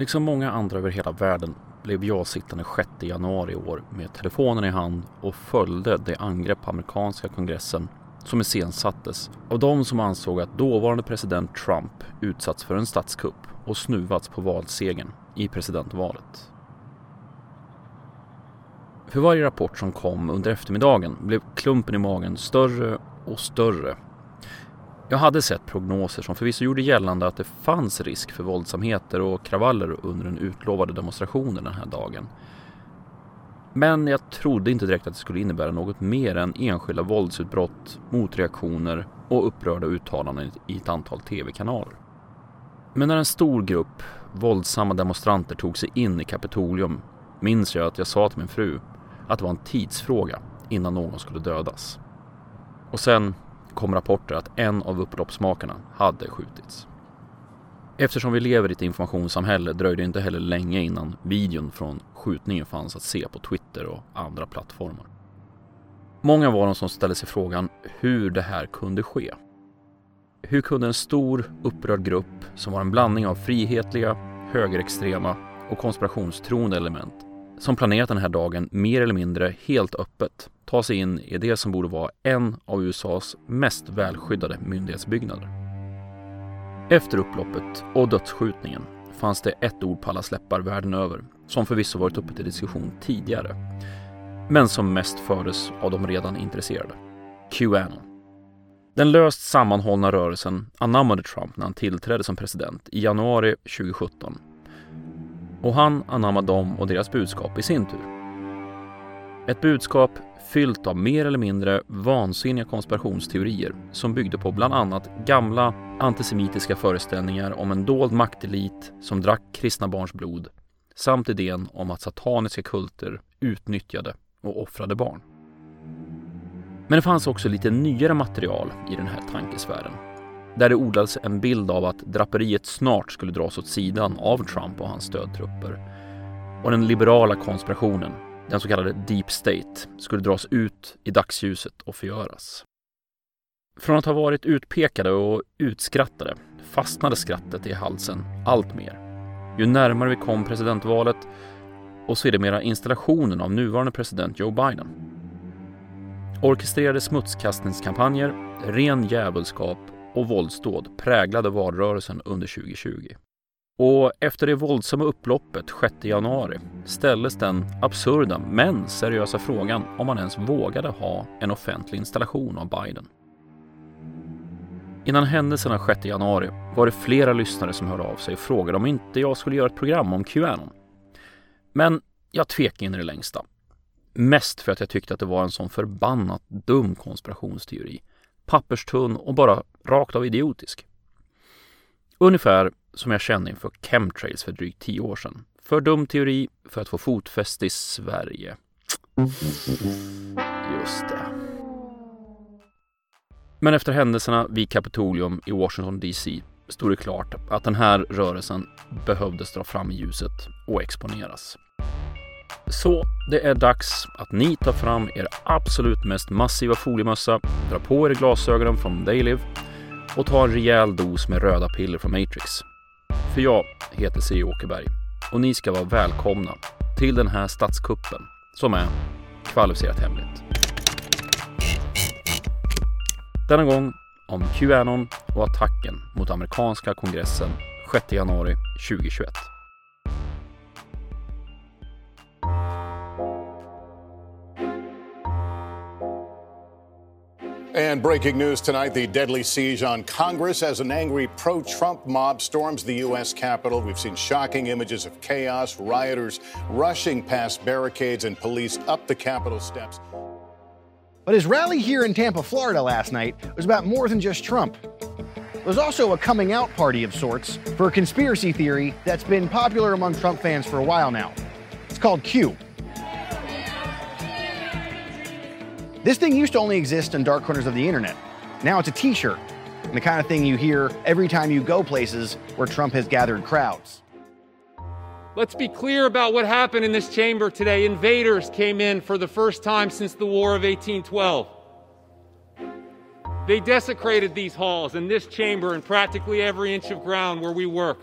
Liksom många andra över hela världen blev jag sittande 6 januari i år med telefonen i hand och följde det angrepp på amerikanska kongressen som iscensattes av de som ansåg att dåvarande president Trump utsatts för en statskupp och snuvats på valsegern i presidentvalet. För varje rapport som kom under eftermiddagen blev klumpen i magen större och större. Jag hade sett prognoser som förvisso gjorde gällande att det fanns risk för våldsamheter och kravaller under den utlovade demonstrationen den här dagen. Men jag trodde inte direkt att det skulle innebära något mer än enskilda våldsutbrott, motreaktioner och upprörda uttalanden i ett antal tv-kanaler. Men när en stor grupp våldsamma demonstranter tog sig in i Kapitolium minns jag att jag sa till min fru att det var en tidsfråga innan någon skulle dödas. Och sen kom rapporter att en av upploppsmakarna hade skjutits. Eftersom vi lever i ett informationssamhälle dröjde det inte heller länge innan videon från skjutningen fanns att se på Twitter och andra plattformar. Många var de som ställde sig frågan hur det här kunde ske. Hur kunde en stor upprörd grupp som var en blandning av frihetliga, högerextrema och konspirationstroende element som planerat den här dagen mer eller mindre helt öppet ta sig in i det som borde vara en av USAs mest välskyddade myndighetsbyggnader. Efter upploppet och dödsskjutningen fanns det ett ord på alla släppar världen över som förvisso varit uppe till diskussion tidigare men som mest fördes av de redan intresserade. Qanon. Den löst sammanhållna rörelsen anammade Trump när han tillträdde som president i januari 2017 och han anammade dem och deras budskap i sin tur. Ett budskap fyllt av mer eller mindre vansinniga konspirationsteorier som byggde på bland annat gamla antisemitiska föreställningar om en dold maktelit som drack kristna barns blod samt idén om att sataniska kulter utnyttjade och offrade barn. Men det fanns också lite nyare material i den här tankesfären där det odlades en bild av att draperiet snart skulle dras åt sidan av Trump och hans stödtrupper. Och den liberala konspirationen, den så kallade Deep State, skulle dras ut i dagsljuset och förgöras. Från att ha varit utpekade och utskrattade fastnade skrattet i halsen allt mer. Ju närmare vi kom presidentvalet och sedermera installationen av nuvarande president Joe Biden. Orkestrerade smutskastningskampanjer, ren djävulskap och våldsdåd präglade valrörelsen under 2020. Och efter det våldsamma upploppet 6 januari ställdes den absurda men seriösa frågan om man ens vågade ha en offentlig installation av Biden. Innan händelserna 6 januari var det flera lyssnare som hörde av sig och frågade om inte jag skulle göra ett program om Qanon. Men jag tvekade in i det längsta. Mest för att jag tyckte att det var en sån förbannat dum konspirationsteori papperstunn och bara rakt av idiotisk. Ungefär som jag kände inför chemtrails för drygt tio år sedan. För dum teori för att få fotfäste i Sverige. Just det. Men efter händelserna vid Kapitolium i Washington DC stod det klart att den här rörelsen behövdes dra fram i ljuset och exponeras. Så det är dags att ni tar fram er absolut mest massiva foliemössa, drar på er glasögonen från Daylive och tar en rejäl dos med röda piller från Matrix. För jag heter C. Åkerberg och ni ska vara välkomna till den här statskuppen som är kvalificerat hemligt. Denna gång om Qanon och attacken mot amerikanska kongressen 6 januari 2021. And breaking news tonight the deadly siege on Congress as an angry pro Trump mob storms the U.S. Capitol. We've seen shocking images of chaos, rioters rushing past barricades, and police up the Capitol steps. But his rally here in Tampa, Florida last night was about more than just Trump. It was also a coming out party of sorts for a conspiracy theory that's been popular among Trump fans for a while now. It's called Q. This thing used to only exist in dark corners of the internet. Now it's a t shirt, and the kind of thing you hear every time you go places where Trump has gathered crowds. Let's be clear about what happened in this chamber today. Invaders came in for the first time since the War of 1812. They desecrated these halls and this chamber and practically every inch of ground where we work.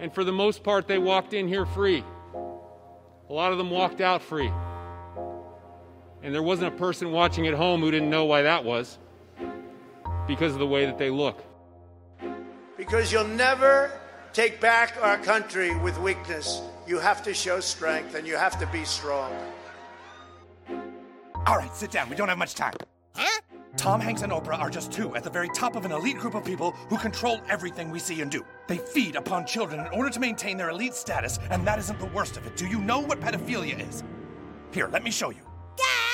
And for the most part, they walked in here free. A lot of them walked out free. And there wasn't a person watching at home who didn't know why that was because of the way that they look. Because you'll never take back our country with weakness. You have to show strength and you have to be strong. All right, sit down. We don't have much time. Huh? Tom Hanks and Oprah are just two at the very top of an elite group of people who control everything we see and do. They feed upon children in order to maintain their elite status, and that isn't the worst of it. Do you know what pedophilia is? Here, let me show you. Dad!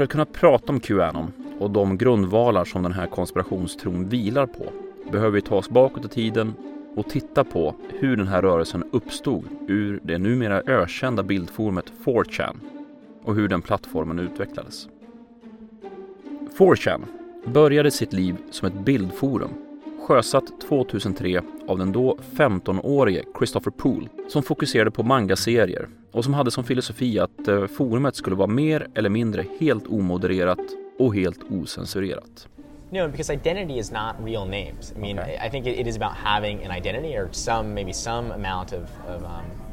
För att kunna prata om Qanon och de grundvalar som den här konspirationstron vilar på behöver vi ta oss bakåt i tiden och titta på hur den här rörelsen uppstod ur det numera ökända bildforumet 4chan och hur den plattformen utvecklades. 4chan började sitt liv som ett bildforum sjösatt 2003 av den då 15-årige Christopher Poole som fokuserade på mangaserier och som hade som filosofi att eh, forumet skulle vara mer eller mindre helt omodererat och helt osensurerat. No, because identity is not real names. I mean, Okay. I think it, it is about having an identity or some, maybe some amount of, of um,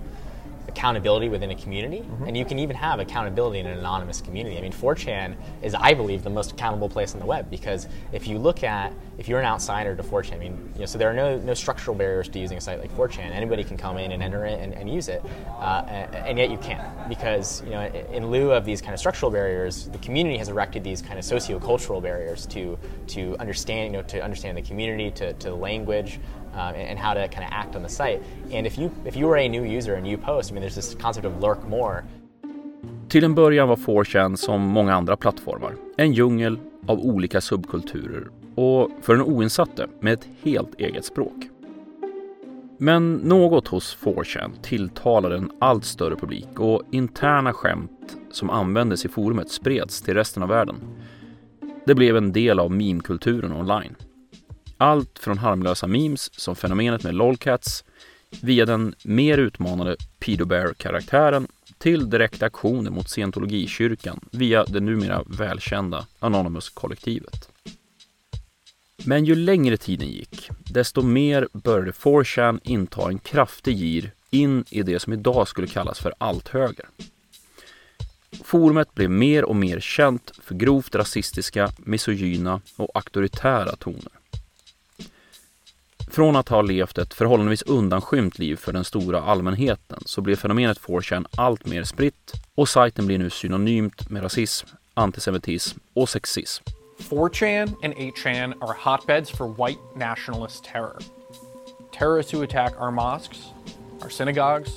accountability within a community. And you can even have accountability in an anonymous community. I mean, 4chan is, I believe, the most accountable place on the web because if you look at, if you're an outsider to 4chan, I mean, you know, so there are no, no structural barriers to using a site like 4chan. Anybody can come in and enter it and, and use it. Uh, and, and yet you can't because, you know, in lieu of these kind of structural barriers, the community has erected these kind of socio-cultural barriers to, to understand, you know, to understand the community, to, to the language, um, and, and how to kind of act on the site. And if you, if you were a new user and you post, I mean, there's this concept of lurk more. Till en början var 4chan som många andra plattformar en djungel av olika subkulturer och för den oinsatte med ett helt eget språk. Men något hos 4chan tilltalade en allt större publik och interna skämt som användes i forumet spreds till resten av världen. Det blev en del av meme-kulturen online. Allt från harmlösa memes som fenomenet med lolcats via den mer utmanande Pedo Bear-karaktären till direkta aktioner mot scientologikyrkan via det numera välkända Anonymous-kollektivet. Men ju längre tiden gick, desto mer började 4chan inta en kraftig gir in i det som idag skulle kallas för althöger. Forumet blev mer och mer känt för grovt rasistiska, misogyna och auktoritära toner. Från att ha levt ett förhållandevis undanskymt liv för den stora allmänheten så blev fenomenet 4chan allt mer spritt och sajten blir nu synonymt med rasism, antisemitism och sexism. 4chan and 8chan are hotbeds for white nationalist terror. Terrorists who attack our mosques, our synagogues,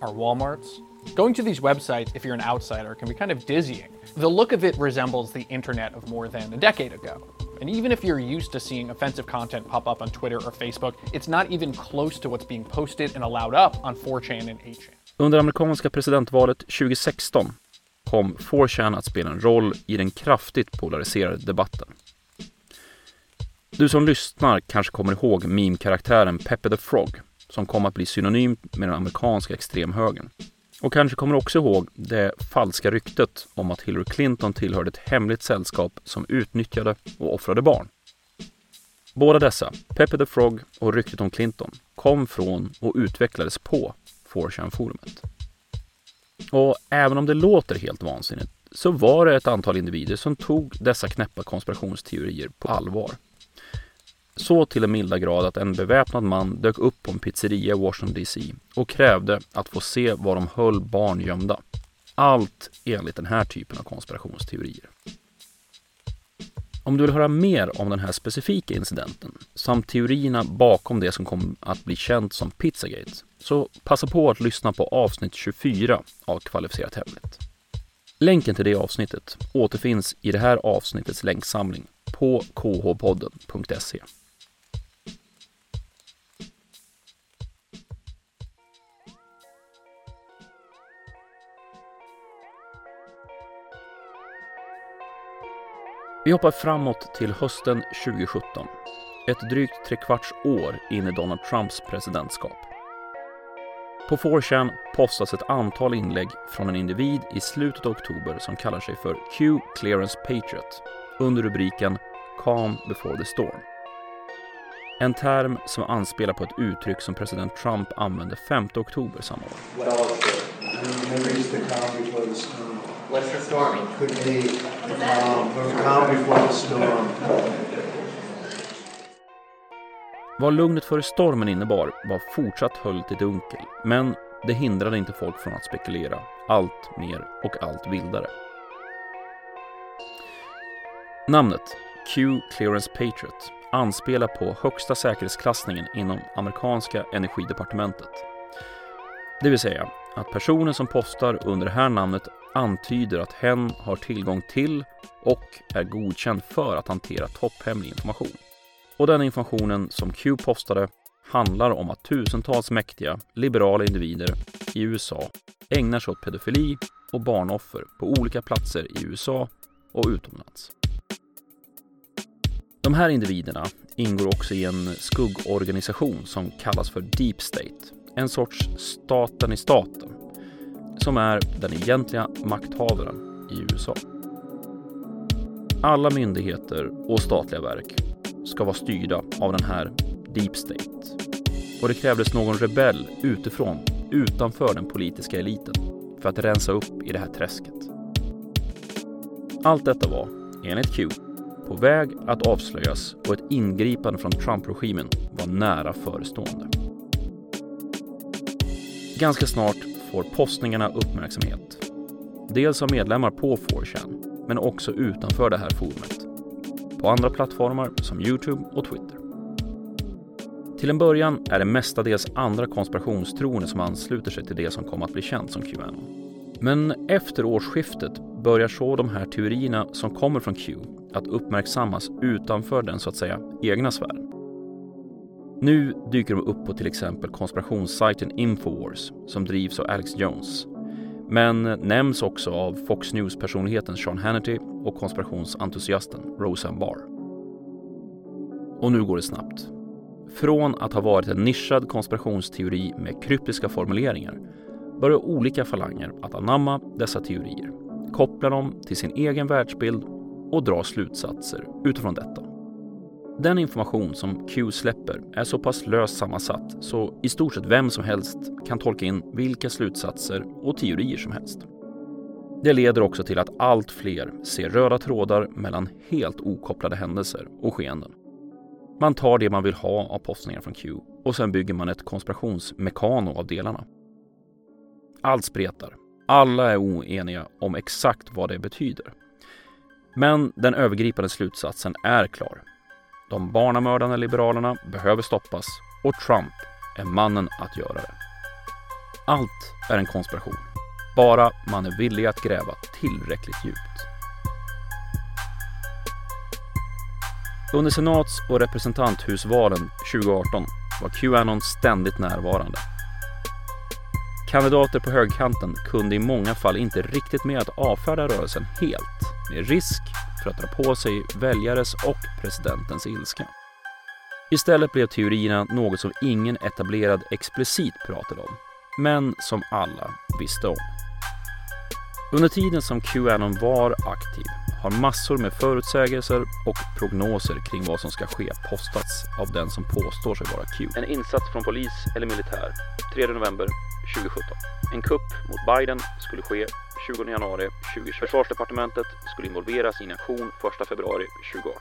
our Walmarts. Going to these websites, if you're an outsider, can be kind of dizzying. The look of it resembles the internet of more than a decade ago. And even if you're used to seeing offensive content pop up on Twitter or Facebook, it's not even close to what's being posted and allowed up on 4chan and 8chan. Under amerikanska presidentvalet 2016 kom 4chan att spela en roll i den kraftigt polariserade debatten. Du som lyssnar kanske kommer ihåg meme-karaktären Pepe the Frog som kom att bli synonymt med den amerikanska extremhögern. Och kanske kommer också ihåg det falska ryktet om att Hillary Clinton tillhörde ett hemligt sällskap som utnyttjade och offrade barn. Båda dessa, Pepe the Frog och ryktet om Clinton, kom från och utvecklades på 4chan-forumet. Och även om det låter helt vansinnigt så var det ett antal individer som tog dessa knäppa konspirationsteorier på allvar. Så till en milda grad att en beväpnad man dök upp på en pizzeria i Washington DC och krävde att få se var de höll barn gömda. Allt enligt den här typen av konspirationsteorier. Om du vill höra mer om den här specifika incidenten samt teorierna bakom det som kom att bli känt som Pizzagate så passa på att lyssna på avsnitt 24 av Kvalificerat Hemligt. Länken till det avsnittet återfinns i det här avsnittets länksamling på khpodden.se. Vi hoppar framåt till hösten 2017. Ett drygt trekvarts år in i Donald Trumps presidentskap. På 4chan postas ett antal inlägg från en individ i slutet av oktober som kallar sig för Q Clearance Patriot under rubriken Calm before the storm. En term som anspelar på ett uttryck som president Trump använde 5 oktober samma år. What's the storming? Could be um, calm before the storm. Vad lugnet före stormen innebar var fortsatt höljt i dunkel, men det hindrade inte folk från att spekulera allt mer och allt vildare. Namnet Q Clearance Patriot anspelar på högsta säkerhetsklassningen inom amerikanska energidepartementet. Det vill säga att personen som postar under det här namnet antyder att hen har tillgång till och är godkänd för att hantera topphemlig information. Och den informationen som Q postade handlar om att tusentals mäktiga, liberala individer i USA ägnar sig åt pedofili och barnoffer på olika platser i USA och utomlands. De här individerna ingår också i en skuggorganisation som kallas för Deep State, en sorts staten i staten, som är den egentliga makthavaren i USA. Alla myndigheter och statliga verk ska vara styrda av den här Deep State. Och det krävdes någon rebell utifrån, utanför den politiska eliten, för att rensa upp i det här träsket. Allt detta var, enligt Q, på väg att avslöjas och ett ingripande från Trump-regimen var nära förestående. Ganska snart får postningarna uppmärksamhet. Dels av medlemmar på 4chan, men också utanför det här forumet. På andra plattformar som Youtube och Twitter. Till en början är det mestadels andra konspirationstroende som ansluter sig till det som kom att bli känt som Qanon. Men efter årsskiftet börjar så de här teorierna som kommer från Q att uppmärksammas utanför den så att säga egna sfären. Nu dyker de upp på till exempel konspirationssajten Infowars som drivs av Alex Jones. Men nämns också av Fox News-personligheten Sean Hannity och konspirationsentusiasten Roseanne Barr. Och nu går det snabbt. Från att ha varit en nischad konspirationsteori med kryptiska formuleringar börjar olika falanger att anamma dessa teorier, koppla dem till sin egen världsbild och dra slutsatser utifrån detta. Den information som Q släpper är så pass löst sammansatt så i stort sett vem som helst kan tolka in vilka slutsatser och teorier som helst. Det leder också till att allt fler ser röda trådar mellan helt okopplade händelser och skeenden. Man tar det man vill ha av postningar från Q och sen bygger man ett konspirationsmekano av delarna. Allt spretar. Alla är oeniga om exakt vad det betyder. Men den övergripande slutsatsen är klar. De barnamördande liberalerna behöver stoppas och Trump är mannen att göra det. Allt är en konspiration, bara man är villig att gräva tillräckligt djupt. Under senats och representanthusvalen 2018 var Qanon ständigt närvarande. Kandidater på högkanten kunde i många fall inte riktigt med att avfärda rörelsen helt, med risk för att dra på sig väljares och presidentens ilska. Istället blev teorierna något som ingen etablerad explicit pratade om, men som alla visste om. Under tiden som Qanon var aktiv har massor med förutsägelser och prognoser kring vad som ska ske postats av den som påstår sig vara Q. En insats från polis eller militär 3 november 2017. En kupp mot Biden skulle ske 20 januari 2020. Försvarsdepartementet skulle involveras i en aktion 1 februari 2018.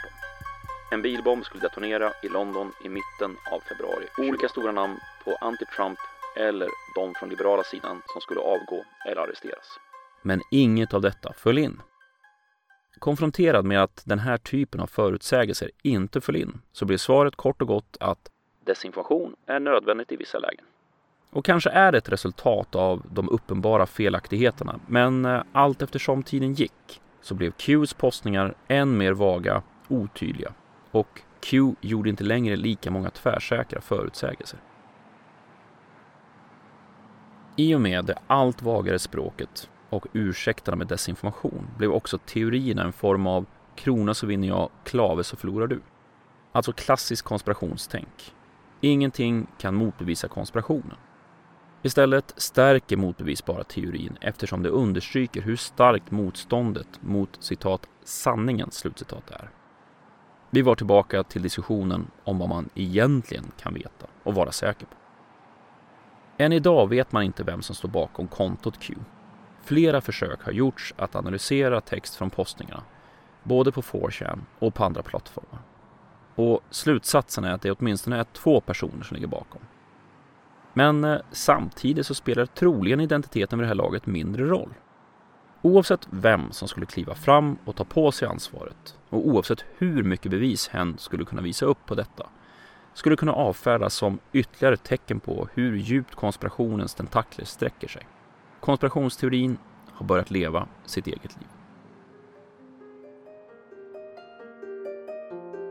En bilbomb skulle detonera i London i mitten av februari. Olika stora namn på anti-Trump eller de från liberala sidan som skulle avgå eller arresteras. Men inget av detta föll in. Konfronterad med att den här typen av förutsägelser inte föll in så blir svaret kort och gott att desinformation är nödvändigt i vissa lägen. Och kanske är det ett resultat av de uppenbara felaktigheterna, men eh, allt eftersom tiden gick så blev Qs postningar än mer vaga, otydliga och Q gjorde inte längre lika många tvärsäkra förutsägelser. I och med det allt vagare språket och ursäkterna med desinformation blev också teorierna en form av krona så vinner jag, klave så förlorar du. Alltså klassiskt konspirationstänk. Ingenting kan motbevisa konspirationen. Istället stärker motbevisbara teorin eftersom det understryker hur starkt motståndet mot citat sanningen slutcitat är. Vi var tillbaka till diskussionen om vad man egentligen kan veta och vara säker på. Än idag vet man inte vem som står bakom kontot Q. Flera försök har gjorts att analysera text från postningarna, både på 4chan och på andra plattformar. Och slutsatsen är att det åtminstone är två personer som ligger bakom. Men eh, samtidigt så spelar troligen identiteten vid det här laget mindre roll. Oavsett vem som skulle kliva fram och ta på sig ansvaret och oavsett hur mycket bevis hen skulle kunna visa upp på detta skulle kunna avfärdas som ytterligare tecken på hur djupt konspirationens tentakler sträcker sig. Konspirationsteorin har börjat leva sitt eget liv.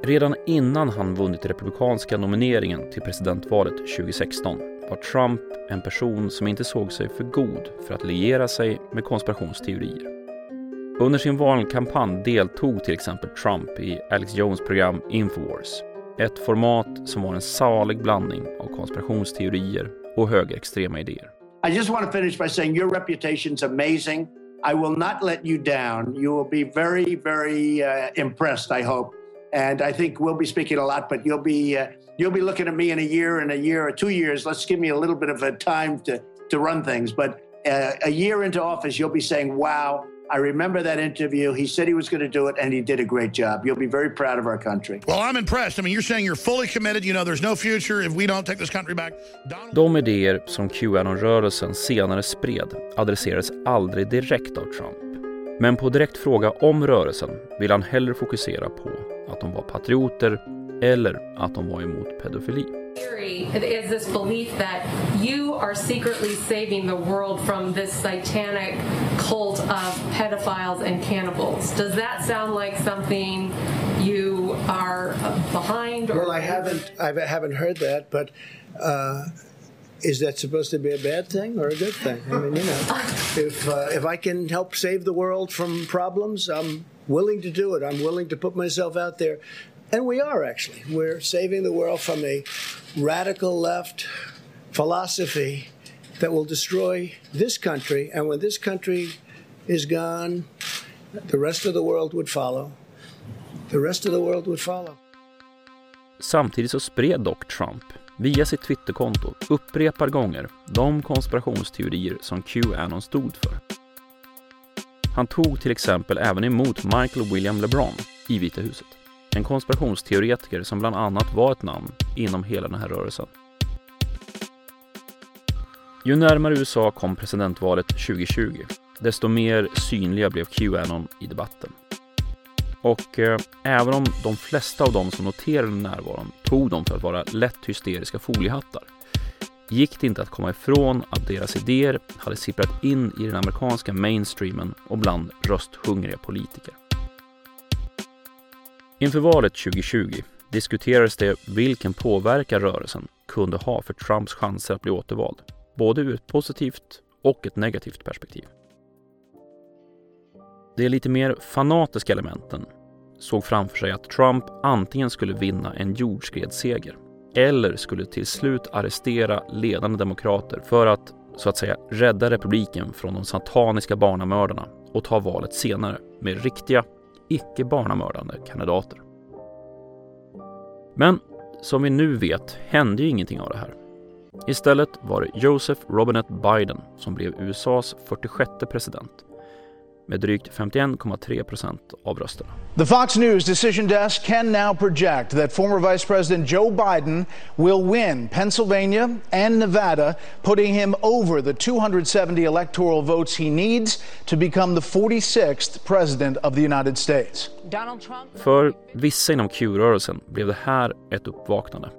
Redan innan han vunnit republikanska nomineringen till presidentvalet 2016 var Trump en person som inte såg sig för god för att liera sig med konspirationsteorier. Under sin valkampanj deltog till exempel Trump i Alex Jones program Infowars. Ett format som var en salig blandning av konspirationsteorier och högerextrema idéer. I just want to finish by saying your reputation's amazing. I will not let you down. You will be very, very uh, impressed, I hope. And I think we'll be speaking a lot, but you'll be uh, you'll be looking at me in a year, in a year or two years. Let's give me a little bit of a time to to run things. But uh, a year into office, you'll be saying, "Wow, I remember that interview. He said he was going to do it, and he did a great job. You'll be very proud of our country. Well, I'm impressed. I mean, you're saying you're fully committed. You know, there's no future if we don't take this country back. Donald De idéer som Qanon-rörelsen senare spred adresserades aldrig direkt av Trump. Men på direkt fråga om rörelsen vill han hellre fokusera på att de var patrioter eller att de var emot pedofili. theory is this belief that you are secretly saving the world from this satanic cult of pedophiles and cannibals. Does that sound like something you are behind? Or Well, I haven't, I haven't heard that, but uh, is that supposed to be a bad thing or a good thing? I mean, you know, if uh, if I can help save the world from problems, I'm willing to do it. I'm willing to put myself out there, and we are actually. We're saving the world from a radical left philosophy that will destroy this country, and when this country is gone, the rest of the world would follow. The rest of the world would follow. Samtidigt så spred dock Trump via sitt Twitterkonto upprepade gånger de konspirationsteorier som Qanon stod för. Han tog till exempel även emot Michael William LeBron i Vita huset. En konspirationsteoretiker som bland annat var ett namn inom hela den här rörelsen. Ju närmare USA kom presidentvalet 2020, desto mer synliga blev Qanon i debatten. Och eh, även om de flesta av dem som noterade närvaron tog dem för att vara lätt hysteriska foliehattar gick det inte att komma ifrån att deras idéer hade sipprat in i den amerikanska mainstreamen och bland rösthungriga politiker. Inför valet 2020 diskuterades det vilken påverkan rörelsen kunde ha för Trumps chanser att bli återvald, både ur ett positivt och ett negativt perspektiv. De lite mer fanatiska elementen såg framför sig att Trump antingen skulle vinna en jordskredsseger eller skulle till slut arrestera ledande demokrater för att, så att säga, rädda republiken från de sataniska barnamördarna och ta valet senare med riktiga, icke barnamördande kandidater. Men som vi nu vet hände ju ingenting av det här. Istället var det Joseph Robinette Biden som blev USAs 46 president med drygt 51,3 procent av rösterna. The Fox News decision desk can now project that former Vice President Joe Biden will win Pennsylvania and Nevada, putting him over the 270 electoral votes he needs to become the 46th President of the United States. Donald Trump? För vissa inom Q-rörelsen blev det här ett uppvaknande.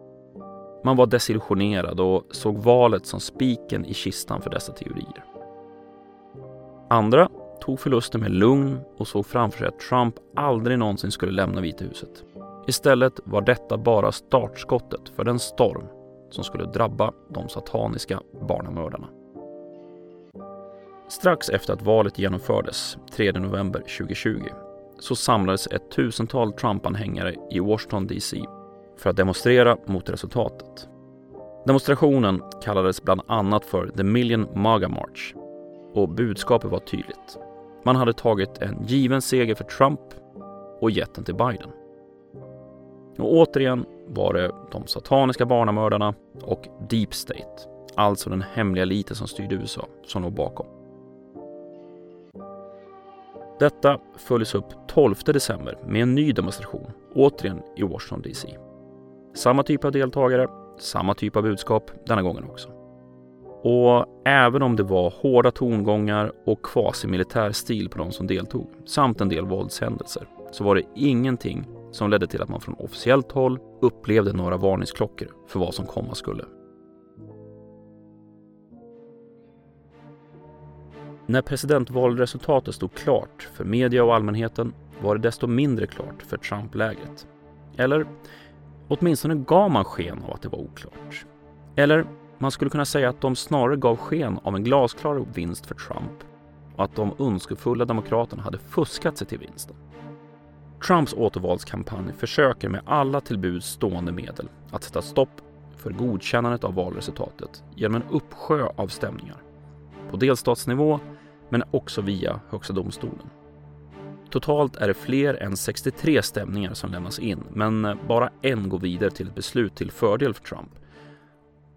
Man var desillusionerad och såg valet som spiken i kistan för dessa teorier. Andra tog förlusten med lugn och såg framför sig att Trump aldrig någonsin skulle lämna Vita huset. Istället var detta bara startskottet för den storm som skulle drabba de sataniska barnamördarna. Strax efter att valet genomfördes, 3 november 2020, så samlades ett tusental Trump-anhängare i Washington DC för att demonstrera mot resultatet. Demonstrationen kallades bland annat för The Million MAGA March och budskapet var tydligt. Man hade tagit en given seger för Trump och gett den till Biden. Och återigen var det de sataniska barnamördarna och Deep State, alltså den hemliga eliten som styrde USA, som låg bakom. Detta följdes upp 12 december med en ny demonstration, återigen i Washington DC. Samma typ av deltagare, samma typ av budskap denna gången också. Och även om det var hårda tongångar och quasi-militär stil på de som deltog, samt en del våldshändelser, så var det ingenting som ledde till att man från officiellt håll upplevde några varningsklockor för vad som komma skulle. När presidentvalresultatet stod klart för media och allmänheten var det desto mindre klart för Trump-lägret. Eller åtminstone gav man sken av att det var oklart. Eller man skulle kunna säga att de snarare gav sken av en glasklar vinst för Trump och att de ondskefulla demokraterna hade fuskat sig till vinsten. Trumps återvalskampanj försöker med alla tillbuds stående medel att sätta stopp för godkännandet av valresultatet genom en uppsjö av stämningar. På delstatsnivå, men också via Högsta domstolen. Totalt är det fler än 63 stämningar som lämnas in, men bara en går vidare till ett beslut till fördel för Trump.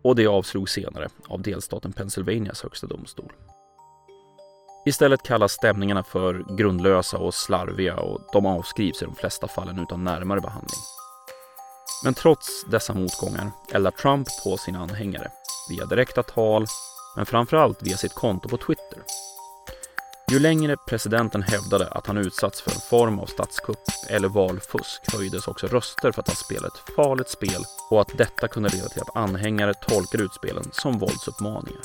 Och det avslogs senare av delstaten Pennsylvanias högsta domstol. Istället kallas stämningarna för grundlösa och slarviga och de avskrivs i de flesta fallen utan närmare behandling. Men trots dessa motgångar eldar Trump på sina anhängare via direkta tal, men framförallt via sitt konto på Twitter. Ju längre presidenten hävdade att han utsatts för en form av statskupp eller valfusk höjdes också röster för att han spelade ett farligt spel och att detta kunde leda till att anhängare tolkar utspelen som våldsuppmaningar.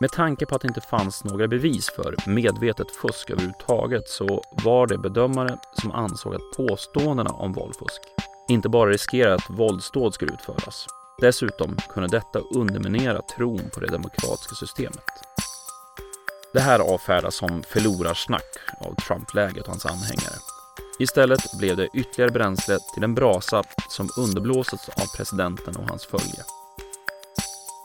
Med tanke på att det inte fanns några bevis för medvetet fusk överhuvudtaget så var det bedömare som ansåg att påståendena om valfusk inte bara riskerade att våldsdåd skulle utföras. Dessutom kunde detta underminera tron på det demokratiska systemet. Det här avfärdas som förlorarsnack av Trump-läget och hans anhängare. Istället blev det ytterligare bränsle till en brasa som underblåsits av presidenten och hans följe.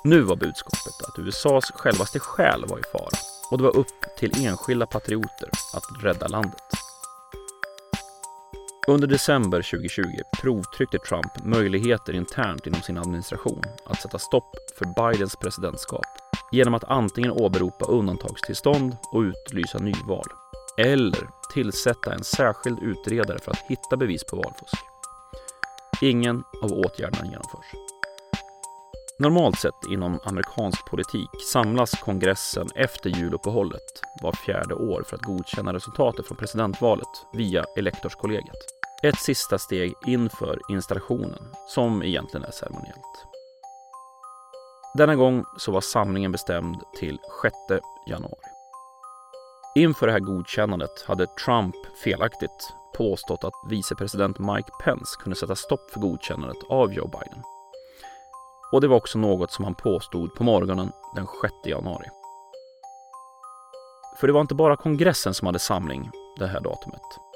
Nu var budskapet att USAs självaste själ var i fara och det var upp till enskilda patrioter att rädda landet. Under december 2020 provtryckte Trump möjligheter internt inom sin administration att sätta stopp för Bidens presidentskap genom att antingen åberopa undantagstillstånd och utlysa nyval eller tillsätta en särskild utredare för att hitta bevis på valfusk. Ingen av åtgärderna genomförs. Normalt sett inom amerikansk politik samlas kongressen efter juluppehållet var fjärde år för att godkänna resultatet från presidentvalet via elektorskollegiet. Ett sista steg inför installationen, som egentligen är ceremoniellt. Denna gång så var samlingen bestämd till 6 januari. Inför det här godkännandet hade Trump felaktigt påstått att vicepresident Mike Pence kunde sätta stopp för godkännandet av Joe Biden. Och det var också något som han påstod på morgonen den 6 januari. För det var inte bara kongressen som hade samling det här datumet.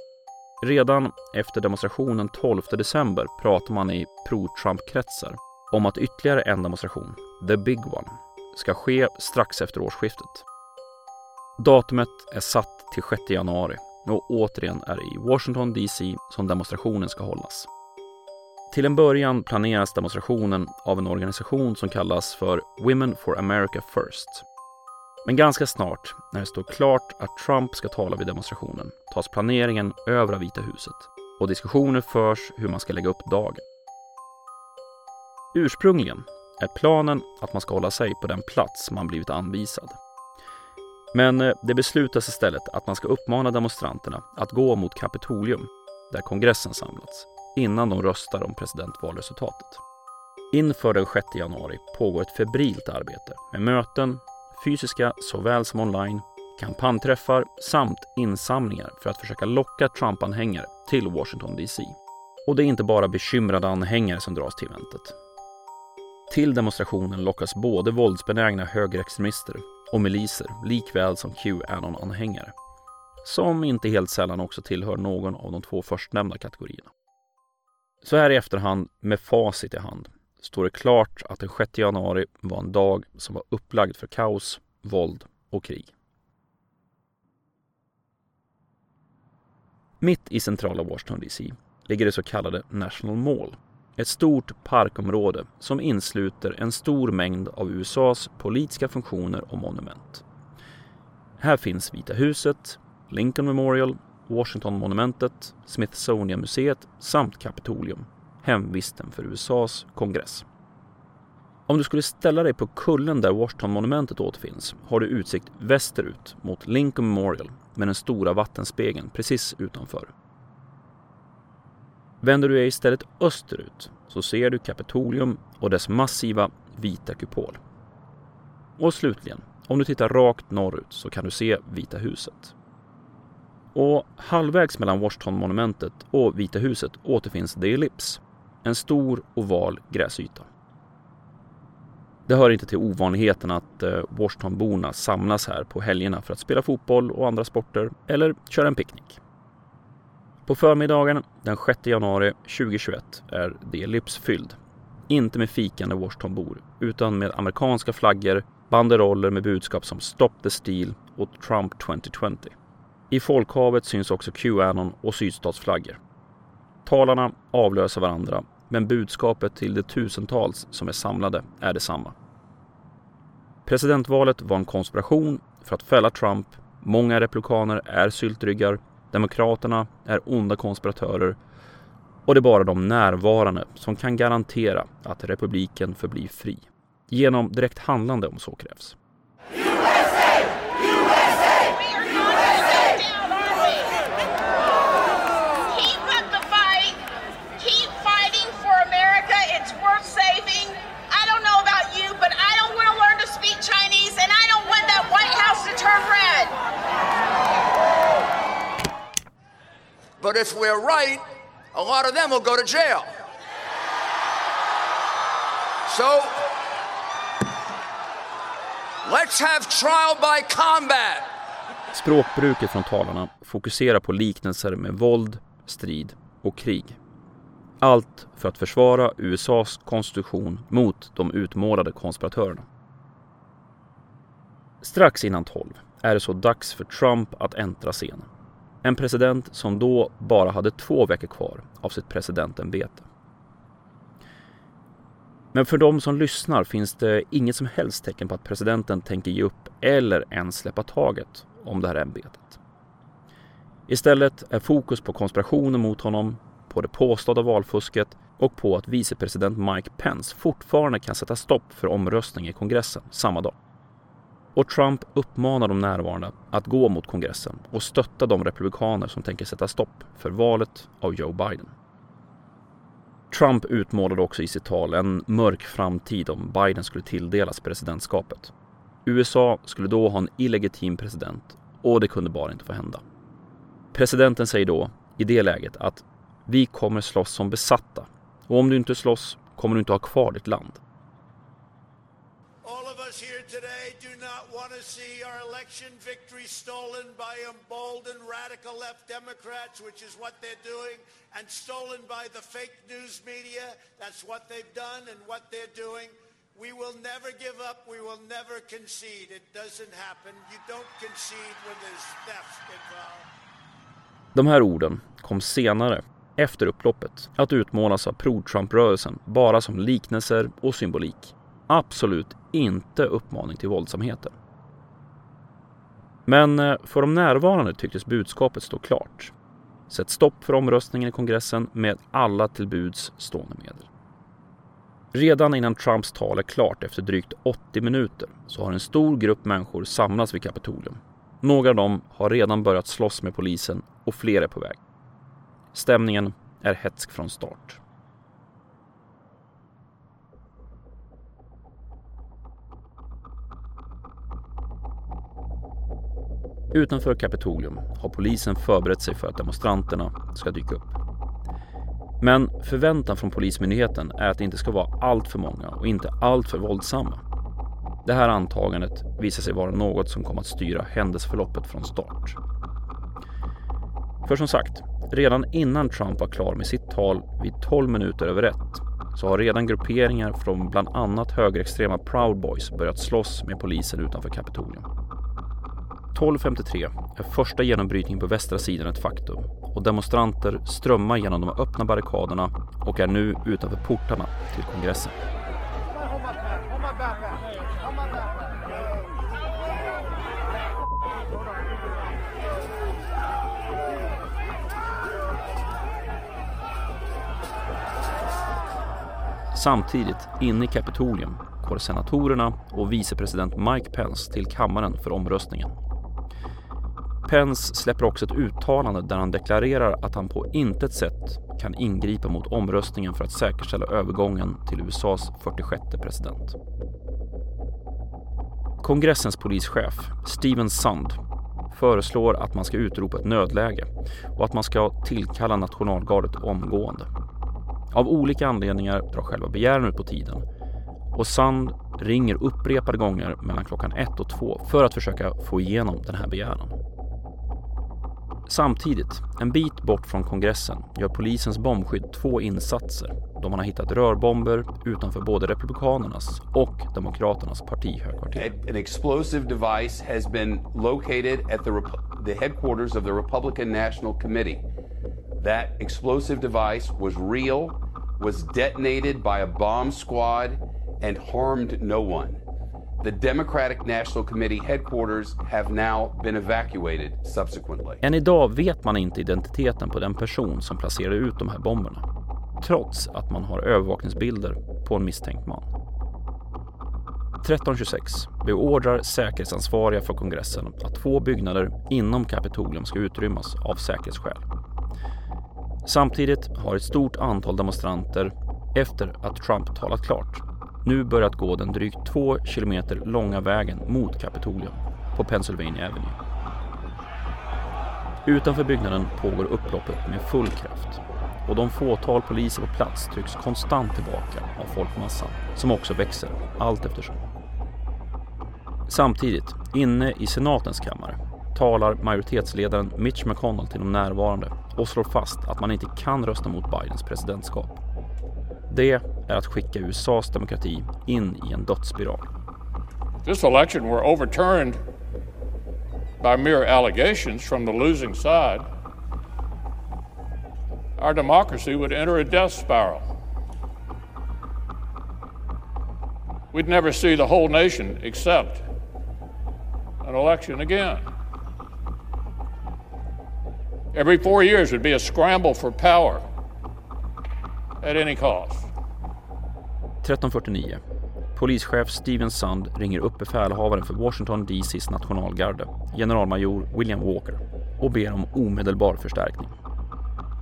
Redan efter demonstrationen 12 december pratar man i pro-Trump-kretsar om att ytterligare en demonstration, the big one, ska ske strax efter årsskiftet. Datumet är satt till 6 januari och återigen är det i Washington DC som demonstrationen ska hållas. Till en början planeras demonstrationen av en organisation som kallas för Women for America First. Men ganska snart, när det står klart att Trump ska tala vid demonstrationen, tas planeringen över av Vita huset och diskussioner förs hur man ska lägga upp dagen. Ursprungligen är planen att man ska hålla sig på den plats man blivit anvisad. Men eh, det beslutas istället att man ska uppmana demonstranterna att gå mot Kapitolium, där kongressen samlats, innan de röstar om presidentvalresultatet. Inför den 6 januari pågår ett febrilt arbete med möten, fysiska såväl som online, kampanjträffar samt insamlingar för att försöka locka Trump-anhängare till Washington DC. Och det är inte bara bekymrade anhängare som dras till eventet. Till demonstrationen lockas både våldsbenägna högerextremister och miliser likväl som Qanon-anhängare. Som inte helt sällan också tillhör någon av de två förstnämnda kategorierna. Så här i efterhand, med facit i hand, står det klart att den 6 januari var en dag som var upplagd för kaos, våld och krig. Mitt i centrala Washington DC ligger det så kallade National Mall. Ett stort parkområde som insluter en stor mängd av USAs politiska funktioner och monument. Här finns Vita huset, Lincoln Memorial, Washington-monumentet, Smithsonian-museet samt Kapitolium, hemvisten för USAs kongress. Om du skulle ställa dig på kullen där Washington-monumentet återfinns har du utsikt västerut mot Lincoln Memorial med den stora vattenspegeln precis utanför. Vänder du dig istället österut så ser du Kapitolium och dess massiva vita kupol. Och slutligen, om du tittar rakt norrut så kan du se Vita huset. Och halvvägs mellan Washington-monumentet och Vita huset återfinns The Ellipse, en stor oval gräsyta. Det hör inte till ovanligheten att eh, Washingtonborna samlas här på helgerna för att spela fotboll och andra sporter eller köra en picknick. På förmiddagen den 6 januari 2021 är det Ellipse fylld. Inte med fikande Washingtonbor utan med amerikanska flaggor, banderoller med budskap som Stop the Steal och Trump 2020. I folkhavet syns också Qanon och sydstatsflaggor. Talarna avlöser varandra men budskapet till de tusentals som är samlade är detsamma. Presidentvalet var en konspiration för att fälla Trump. Många republikaner är syltryggar. Demokraterna är onda konspiratörer. Och det är bara de närvarande som kan garantera att republiken förblir fri. Genom direkt handlande om så krävs. But if we're right, a lot of them will go to jail. So let's have trial by combat. Språkbruket från talarna fokuserar på liknelser med våld, strid och krig. Allt för att försvara USAs konstitution mot de utmålade konspiratörerna. Strax innan 12 är det så dags för Trump att äntra scenen. En president som då bara hade två veckor kvar av sitt presidentämbete. Men för de som lyssnar finns det inget som helst tecken på att presidenten tänker ge upp eller ens släppa taget om det här ämbetet. Istället är fokus på konspirationen mot honom, på det påstådda valfusket och på att vicepresident Mike Pence fortfarande kan sätta stopp för omröstning i kongressen samma dag. Och Trump uppmanar de närvarande att gå mot kongressen och stötta de republikaner som tänker sätta stopp för valet av Joe Biden. Trump utmålade också i sitt tal en mörk framtid om Biden skulle tilldelas presidentskapet. USA skulle då ha en illegitim president och det kunde bara inte få hända. Presidenten säger då, i det läget, att vi kommer slåss som besatta och om du inte slåss kommer du inte ha kvar ditt land. Election victory stolen by emboldened radical left Democrats, which is what they're doing, and stolen by the fake news media. That's what they've done and what they're doing. We will never give up. We will never concede. It doesn't happen. You don't concede when there's theft involved. De här orden kom senare, efter upploppet, att utmålas av pro-Trump-rörelsen bara som liknelser och symbolik. Absolut inte uppmaning till våldsamheter. Men eh, för de närvarande tycktes budskapet stå klart. Sätt stopp för omröstningen i kongressen med alla till buds stående medel. Redan innan Trumps tal är klart efter drygt 80 minuter så har en stor grupp människor samlats vid Kapitolium. Några av dem har redan börjat slåss med polisen och fler är på väg. Stämningen är hetsk från start. Utanför Kapitolium har polisen förberett sig för att demonstranterna ska dyka upp. Men förväntan från Polismyndigheten är att det inte ska vara allt för många och inte allt för våldsamma. Det här antagandet visar sig vara något som kommer att styra händelseförloppet från start. För som sagt, redan innan Trump var klar med sitt tal vid 12 minuter över ett så har redan grupperingar från bland annat högerextrema Proud Boys börjat slåss med polisen utanför Kapitolium. 12.53 är första genombrytningen på västra sidan ett faktum och demonstranter strömmar genom de öppna barrikaderna och är nu utanför portarna till kongressen. Samtidigt, inne i Kapitolium, går senatorerna och vicepresident Mike Pence till kammaren för omröstningen. Pence släpper också ett uttalande där han deklarerar att han på intet sätt kan ingripa mot omröstningen för att säkerställa övergången till USAs 46 president. Kongressens polischef, Steven Sund, föreslår att man ska utropa ett nödläge och att man ska tillkalla nationalgardet omgående. Av olika anledningar drar själva begäran ut på tiden och Sand ringer upprepade gånger mellan klockan ett och två för att försöka få igenom den här begäran. Samtidigt, en bit bort från kongressen, gör polisens bombskydd två insatser då man har hittat rörbomber utanför både Republikanernas och Demokraternas partihögkvarter. An explosive device has been located at the, the headquarters of the Republican National Committee. That explosive device was real, was detonated by a bomb squad, and harmed no one. Än idag vet man inte identiteten på den person som placerade ut de här bomberna. Trots att man har övervakningsbilder på en misstänkt man. 1326 beordrar säkerhetsansvariga för kongressen att två byggnader inom Kapitolium ska utrymmas av säkerhetsskäl. Samtidigt har ett stort antal demonstranter efter att Trump talat klart nu börjat gå den drygt två kilometer långa vägen mot Kapitolium på Pennsylvania Avenue. Utanför byggnaden pågår upploppet med full kraft och de fåtal poliser på plats trycks konstant tillbaka av folkmassan som också växer allt eftersom. Samtidigt, inne i senatens kammare, talar majoritetsledaren Mitch McConnell till de närvarande och slår fast att man inte kan rösta mot Bidens presidentskap. Det är att skicka USAs demokrati in i en dödsspiral. This election were overturned by mere allegations from the losing side, our democracy would enter a death spiral. We'd never see the whole nation accept an election again. Every four years would be a scramble for power at any cost. 1349. Polischef Steven Sund ringer upp befälhavaren för Washington DCs nationalgarde, generalmajor William Walker, och ber om omedelbar förstärkning.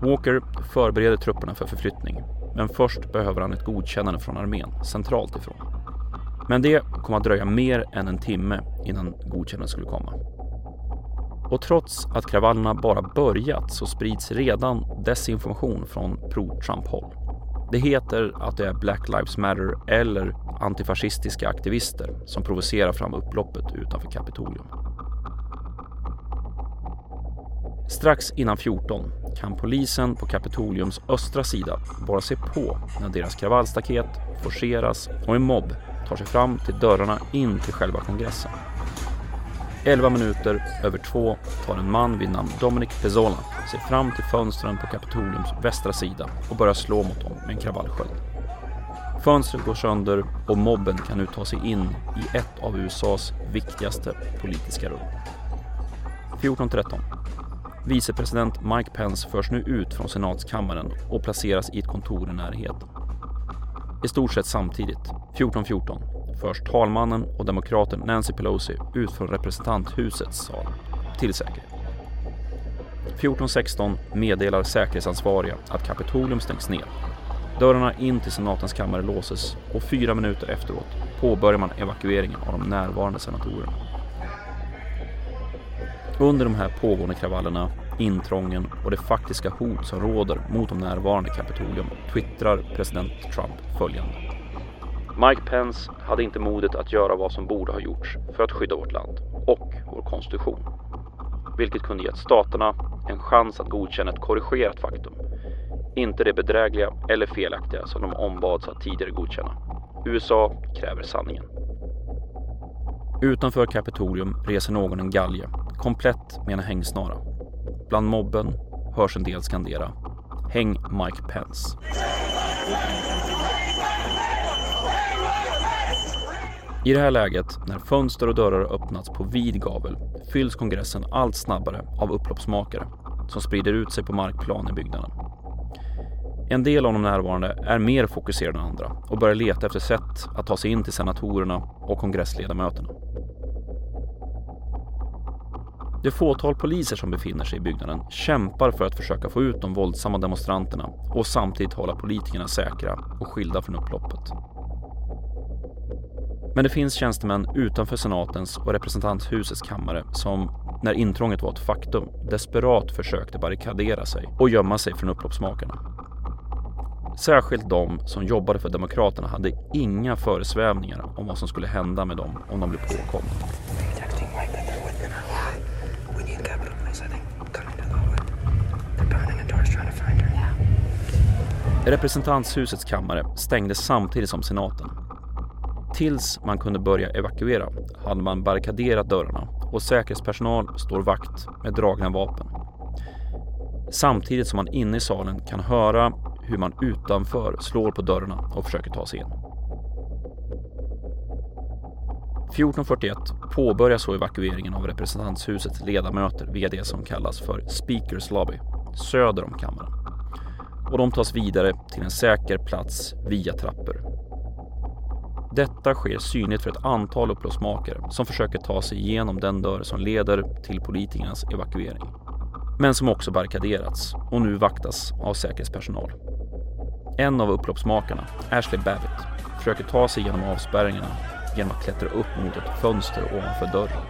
Walker förbereder trupperna för förflyttning, men först behöver han ett godkännande från armén centralt ifrån. Men det kommer att dröja mer än en timme innan godkännandet skulle komma. Och trots att kravallerna bara börjat så sprids redan desinformation från pro-Trump-håll. Det heter att det är Black Lives Matter eller antifascistiska aktivister som provocerar fram upploppet utanför Kapitolium. Strax innan 14 kan polisen på Kapitoliums östra sida bara se på när deras kravallstaket forceras och en mobb tar sig fram till dörrarna in till själva kongressen. 11 minuter över två tar en man vid namn Dominic Pezzola sig fram till fönstren på Kapitoliums västra sida och börjar slå mot dem med en kravallsköld. Fönstret går sönder och mobben kan nu ta sig in i ett av USAs viktigaste politiska rum. 14.13. Vicepresident Mike Pence förs nu ut från senatskammaren och placeras i ett kontor i närheten. I stort sett samtidigt, 14.14, förs talmannen och demokraten Nancy Pelosi ut från representanthusets sal till säkerhet. 14.16 meddelar säkerhetsansvariga att Kapitolium stängs ner. Dörrarna in till senatens kammare låses och fyra minuter efteråt påbörjar man evakueringen av de närvarande senatorerna. Under de här pågående kravallerna, intrången och det faktiska hot som råder mot de närvarande Kapitolium twittrar president Trump följande. Mike Pence hade inte modet att göra vad som borde ha gjorts för att skydda vårt land och vår konstitution. Vilket kunde gett staterna en chans att godkänna ett korrigerat faktum. Inte det bedrägliga eller felaktiga som de ombads att tidigare godkänna. USA kräver sanningen. Utanför Kapitolium reser någon en galge, komplett med en hängsnara. Bland mobben hörs en del skandera Häng Mike Pence. I det här läget, när fönster och dörrar öppnats på vid gavel, fylls kongressen allt snabbare av upploppsmakare som sprider ut sig på markplan i byggnaden. En del av de närvarande är mer fokuserade än andra och börjar leta efter sätt att ta sig in till senatorerna och kongressledamöterna. Det fåtal poliser som befinner sig i byggnaden kämpar för att försöka få ut de våldsamma demonstranterna och samtidigt hålla politikerna säkra och skilda från upploppet. Men det finns tjänstemän utanför senatens och representanthusets kammare som, när intrånget var ett faktum, desperat försökte barrikadera sig och gömma sig från upploppsmakarna. Särskilt de som jobbade för Demokraterna hade inga föresvävningar om vad som skulle hända med dem om de blev påkomna. Representanthusets kammare stängdes samtidigt som senaten. Tills man kunde börja evakuera hade man barrikaderat dörrarna och säkerhetspersonal står vakt med dragna vapen. Samtidigt som man inne i salen kan höra hur man utanför slår på dörrarna och försöker ta sig in. 1441 påbörjas så evakueringen av representanthusets ledamöter via det som kallas för Speakers Lobby, söder om kammaren. Och de tas vidare till en säker plats via trappor. Detta sker synligt för ett antal upploppsmakare som försöker ta sig igenom den dörr som leder till politikernas evakuering. Men som också barrikaderats och nu vaktas av säkerhetspersonal. En av upploppsmakarna, Ashley Babbitt, försöker ta sig genom avspärrningarna genom att klättra upp mot ett fönster ovanför dörren.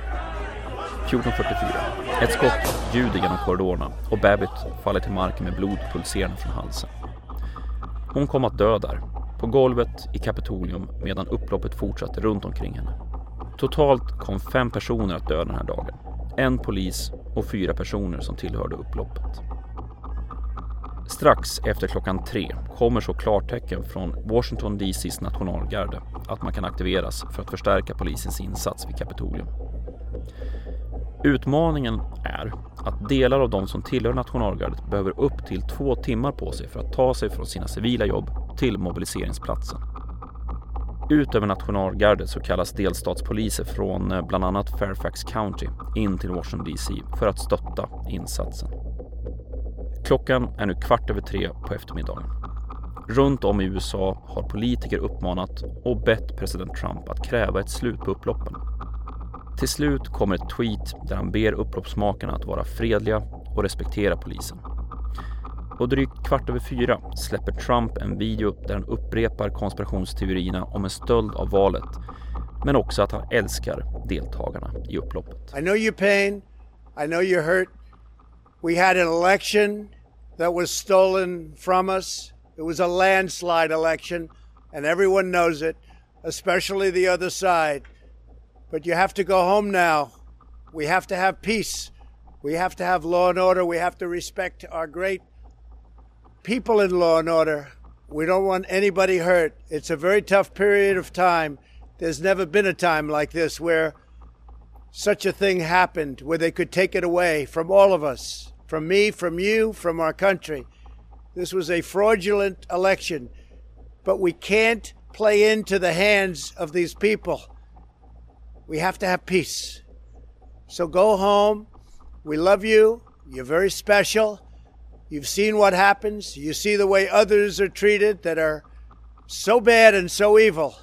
14.44. Ett skott ljuder genom korridorerna och Babbitt faller till marken med blod pulserande från halsen. Hon kom att dö där, på golvet i Kapitolium medan upploppet fortsatte runt omkring henne. Totalt kom fem personer att dö den här dagen. En polis och fyra personer som tillhörde upploppet. Strax efter klockan tre kommer så klartecken från Washington DCs nationalgarde att man kan aktiveras för att förstärka polisens insats vid Kapitolium. Utmaningen är att delar av de som tillhör nationalgardet behöver upp till två timmar på sig för att ta sig från sina civila jobb till mobiliseringsplatsen. Utöver nationalgardet så kallas delstatspoliser från eh, bland annat Fairfax County in till Washington DC för att stötta insatsen. Klockan är nu kvart över tre på eftermiddagen. Runt om i USA har politiker uppmanat och bett president Trump att kräva ett slut på upploppen. Till slut kommer ett tweet där han ber upploppsmakarna att vara fredliga och respektera polisen. Och drygt kvart över fyra släpper Trump en video där han upprepar konspirationsteorierna om en stöld av valet men också att han älskar deltagarna i upploppet. I know your pain. I know you're hurt. We had an election that was stolen from us. It was a landslide election, and everyone knows it, especially the other side. But you have to go home now. We have to have peace. We have to have law and order. We have to respect our great people in law and order. We don't want anybody hurt. It's a very tough period of time. There's never been a time like this where such a thing happened, where they could take it away from all of us, from me, from you, from our country. This was a fraudulent election, but we can't play into the hands of these people. We have to have peace. So go home. We love you. You're very special. You've seen what happens. You see the way others are treated that are so bad and so evil.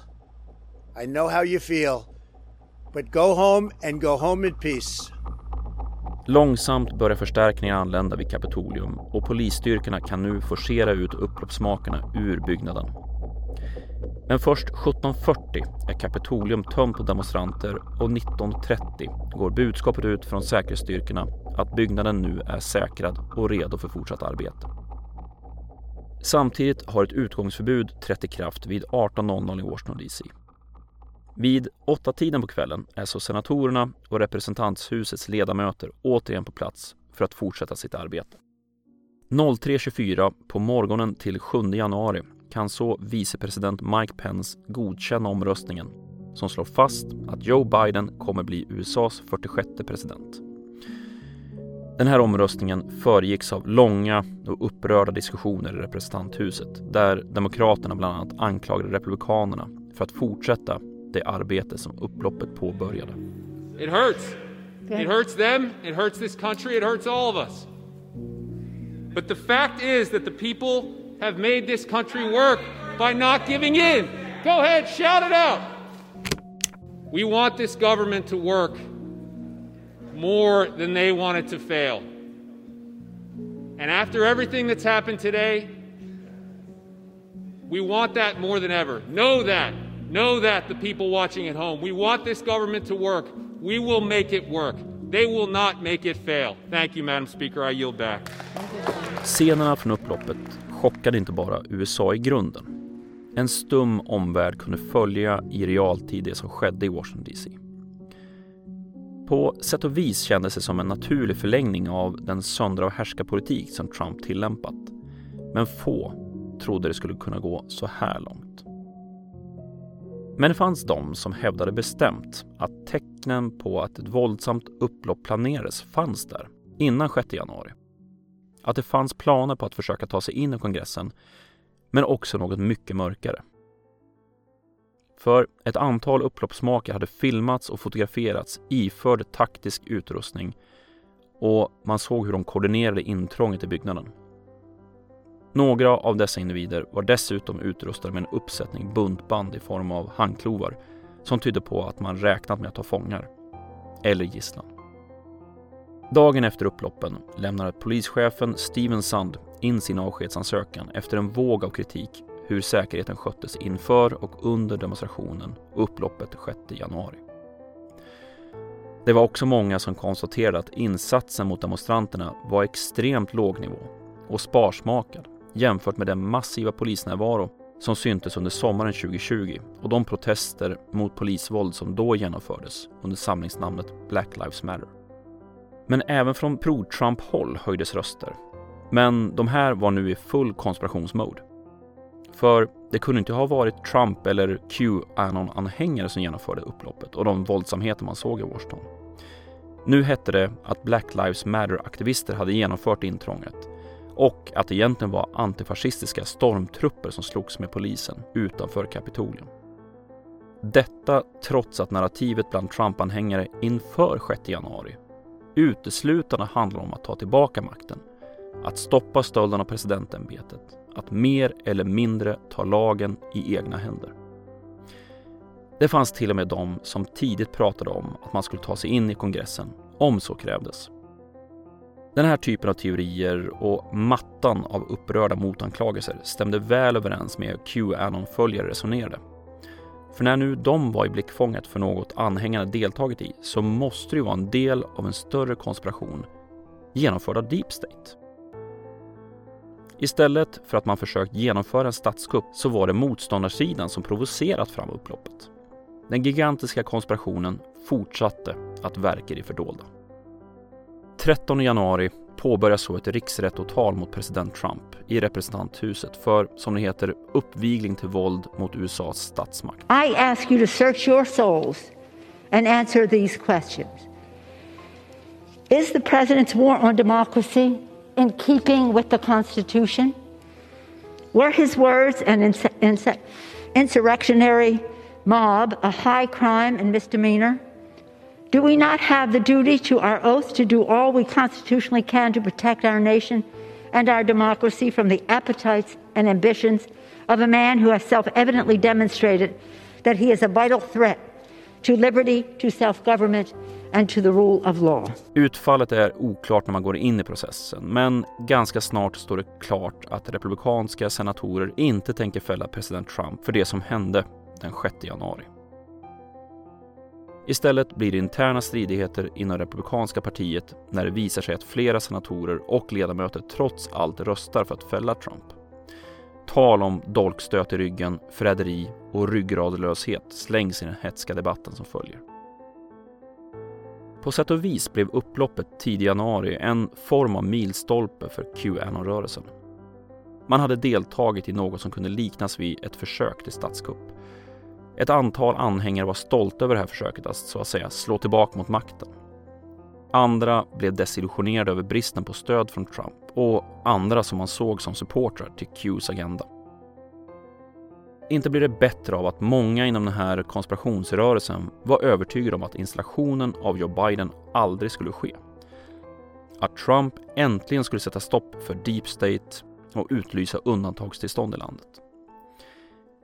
I know how you feel. But go home and go home in peace. Långsamt börjar förstärkningar anlända vid Kapitolium och polisstyrkorna kan nu forcera ut upploppsmakarna ur byggnaden. Men först 17.40 är Kapitolium tömt på demonstranter och 19.30 går budskapet ut från säkerhetsstyrkorna att byggnaden nu är säkrad och redo för fortsatt arbete. Samtidigt har ett utgångsförbud trätt i kraft vid 18.00 i Washington DC. Vid åtta tiden på kvällen är så senatorerna och representanthusets ledamöter återigen på plats för att fortsätta sitt arbete. 03.24 på morgonen till 7 januari kan så vicepresident Mike Pence godkänna omröstningen som slår fast att Joe Biden kommer bli USAs 46 president. Den här omröstningen föregicks av långa och upprörda diskussioner i representanthuset där Demokraterna bland annat anklagade Republikanerna för att fortsätta det arbete som upploppet påbörjade. It hurts. It hurts them, it hurts this country, it hurts all of us. But the fact is that the people have made this country work by not giving in. Go ahead, shout it out. We want this government to work more than they want it to fail. And after everything that's happened today, we want that more than ever. Know that. Know that, the people watching at home. We want this government to work. We will make it work. They will not make it fail. Thank you, Madam Speaker. I yield back. Scenerna från upploppet chockade inte bara USA i grunden. En stum omvärld kunde följa i realtid det som skedde i Washington DC. På sätt och vis kändes det som en naturlig förlängning av den söndra och härskarpolitik som Trump tillämpat. Men få trodde det skulle kunna gå så här långt. Men det fanns de som hävdade bestämt att tecknen på att ett våldsamt upplopp planerades fanns där innan 6 januari. Att det fanns planer på att försöka ta sig in i kongressen, men också något mycket mörkare. För ett antal upploppsmakare hade filmats och fotograferats iförd taktisk utrustning och man såg hur de koordinerade intrånget i byggnaden. Några av dessa individer var dessutom utrustade med en uppsättning buntband i form av handklovar som tydde på att man räknat med att ta fångar eller gisslan. Dagen efter upploppen lämnade polischefen Steven Sund in sin avskedsansökan efter en våg av kritik hur säkerheten sköttes inför och under demonstrationen och upploppet 6 januari. Det var också många som konstaterade att insatsen mot demonstranterna var extremt låg nivå och sparsmakad jämfört med den massiva polisnärvaro som syntes under sommaren 2020 och de protester mot polisvåld som då genomfördes under samlingsnamnet Black Lives Matter. Men även från pro-Trump-håll höjdes röster. Men de här var nu i full konspirationsmode. För det kunde inte ha varit Trump eller Qanon-anhängare som genomförde upploppet och de våldsamheter man såg i Washington. Nu hette det att Black Lives Matter-aktivister hade genomfört intrånget och att det egentligen var antifascistiska stormtrupper som slogs med polisen utanför Kapitolium. Detta trots att narrativet bland Trump-anhängare inför 6 januari uteslutande handlar om att ta tillbaka makten, att stoppa stölden av presidentämbetet, att mer eller mindre ta lagen i egna händer. Det fanns till och med de som tidigt pratade om att man skulle ta sig in i kongressen om så krävdes. Den här typen av teorier och mattan av upprörda motanklagelser stämde väl överens med hur Qanon-följare resonerade. För när nu de var i blickfånget för något anhängarna deltagit i så måste det ju vara en del av en större konspiration genomförd av Deep State. Istället för att man försökt genomföra en statskupp så var det motståndarsidan som provocerat fram upploppet. Den gigantiska konspirationen fortsatte att verka i det fördolda. 13 januari påbörjas så ett riksrättåtal mot president Trump i representanthuset för, som det heter, uppvigling till våld mot USAs statsmakt. I ask you to search your souls and answer these questions. Is the president's war on democracy in keeping with the Constitution? Were his words an ins- ins- insurrectionary mob a high crime and misdemeanor? Do we not have the duty to our oath to do all we constitutionally can to protect our nation and our democracy from the appetites and ambitions of a man who has self evidently demonstrated that he is a vital threat to liberty, to self government, and to the rule of law? Utfallet är oklart när man går in i processen, men ganska snart står det klart att republikanska senatorer inte tänker fälla president Trump för det som hände den 6 januari. Istället blir det interna stridigheter inom Republikanska partiet när det visar sig att flera senatorer och ledamöter trots allt röstar för att fälla Trump. Tal om dolkstöt i ryggen, förräderi och ryggradlöshet slängs i den hetska debatten som följer. På sätt och vis blev upploppet tidig januari en form av milstolpe för Qanon-rörelsen. Man hade deltagit i något som kunde liknas vid ett försök till statskupp. Ett antal anhängare var stolta över det här försöket att så att säga slå tillbaka mot makten. Andra blev desillusionerade över bristen på stöd från Trump och andra som man såg som supportrar till Qs agenda. Inte blir det bättre av att många inom den här konspirationsrörelsen var övertygade om att installationen av Joe Biden aldrig skulle ske. Att Trump äntligen skulle sätta stopp för deep state och utlysa undantagstillstånd i landet.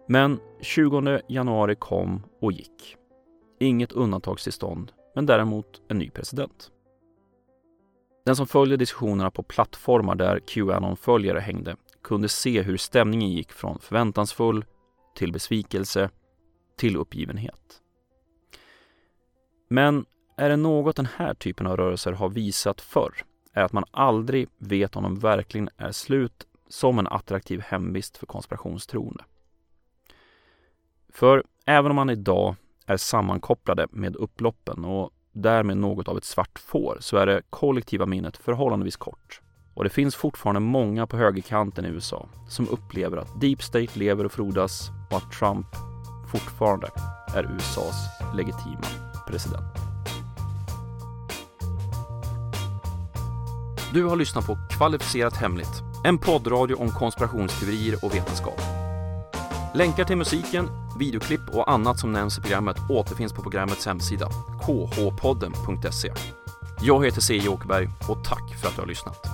Men 20 januari kom och gick. Inget undantagstillstånd, men däremot en ny president. Den som följde diskussionerna på plattformar där Qanon-följare hängde kunde se hur stämningen gick från förväntansfull till besvikelse till uppgivenhet. Men är det något den här typen av rörelser har visat förr är att man aldrig vet om de verkligen är slut som en attraktiv hemvist för konspirationstroende. För även om man idag är sammankopplade med upploppen och därmed något av ett svart får så är det kollektiva minnet förhållandevis kort. Och det finns fortfarande många på högerkanten i USA som upplever att Deep State lever och frodas och att Trump fortfarande är USAs legitima president. Du har lyssnat på Kvalificerat Hemligt, en poddradio om konspirationsteorier och vetenskap. Länkar till musiken, videoklipp och annat som nämns i programmet återfinns på programmets hemsida, khpodden.se. Jag heter C. Åkerberg och tack för att du har lyssnat.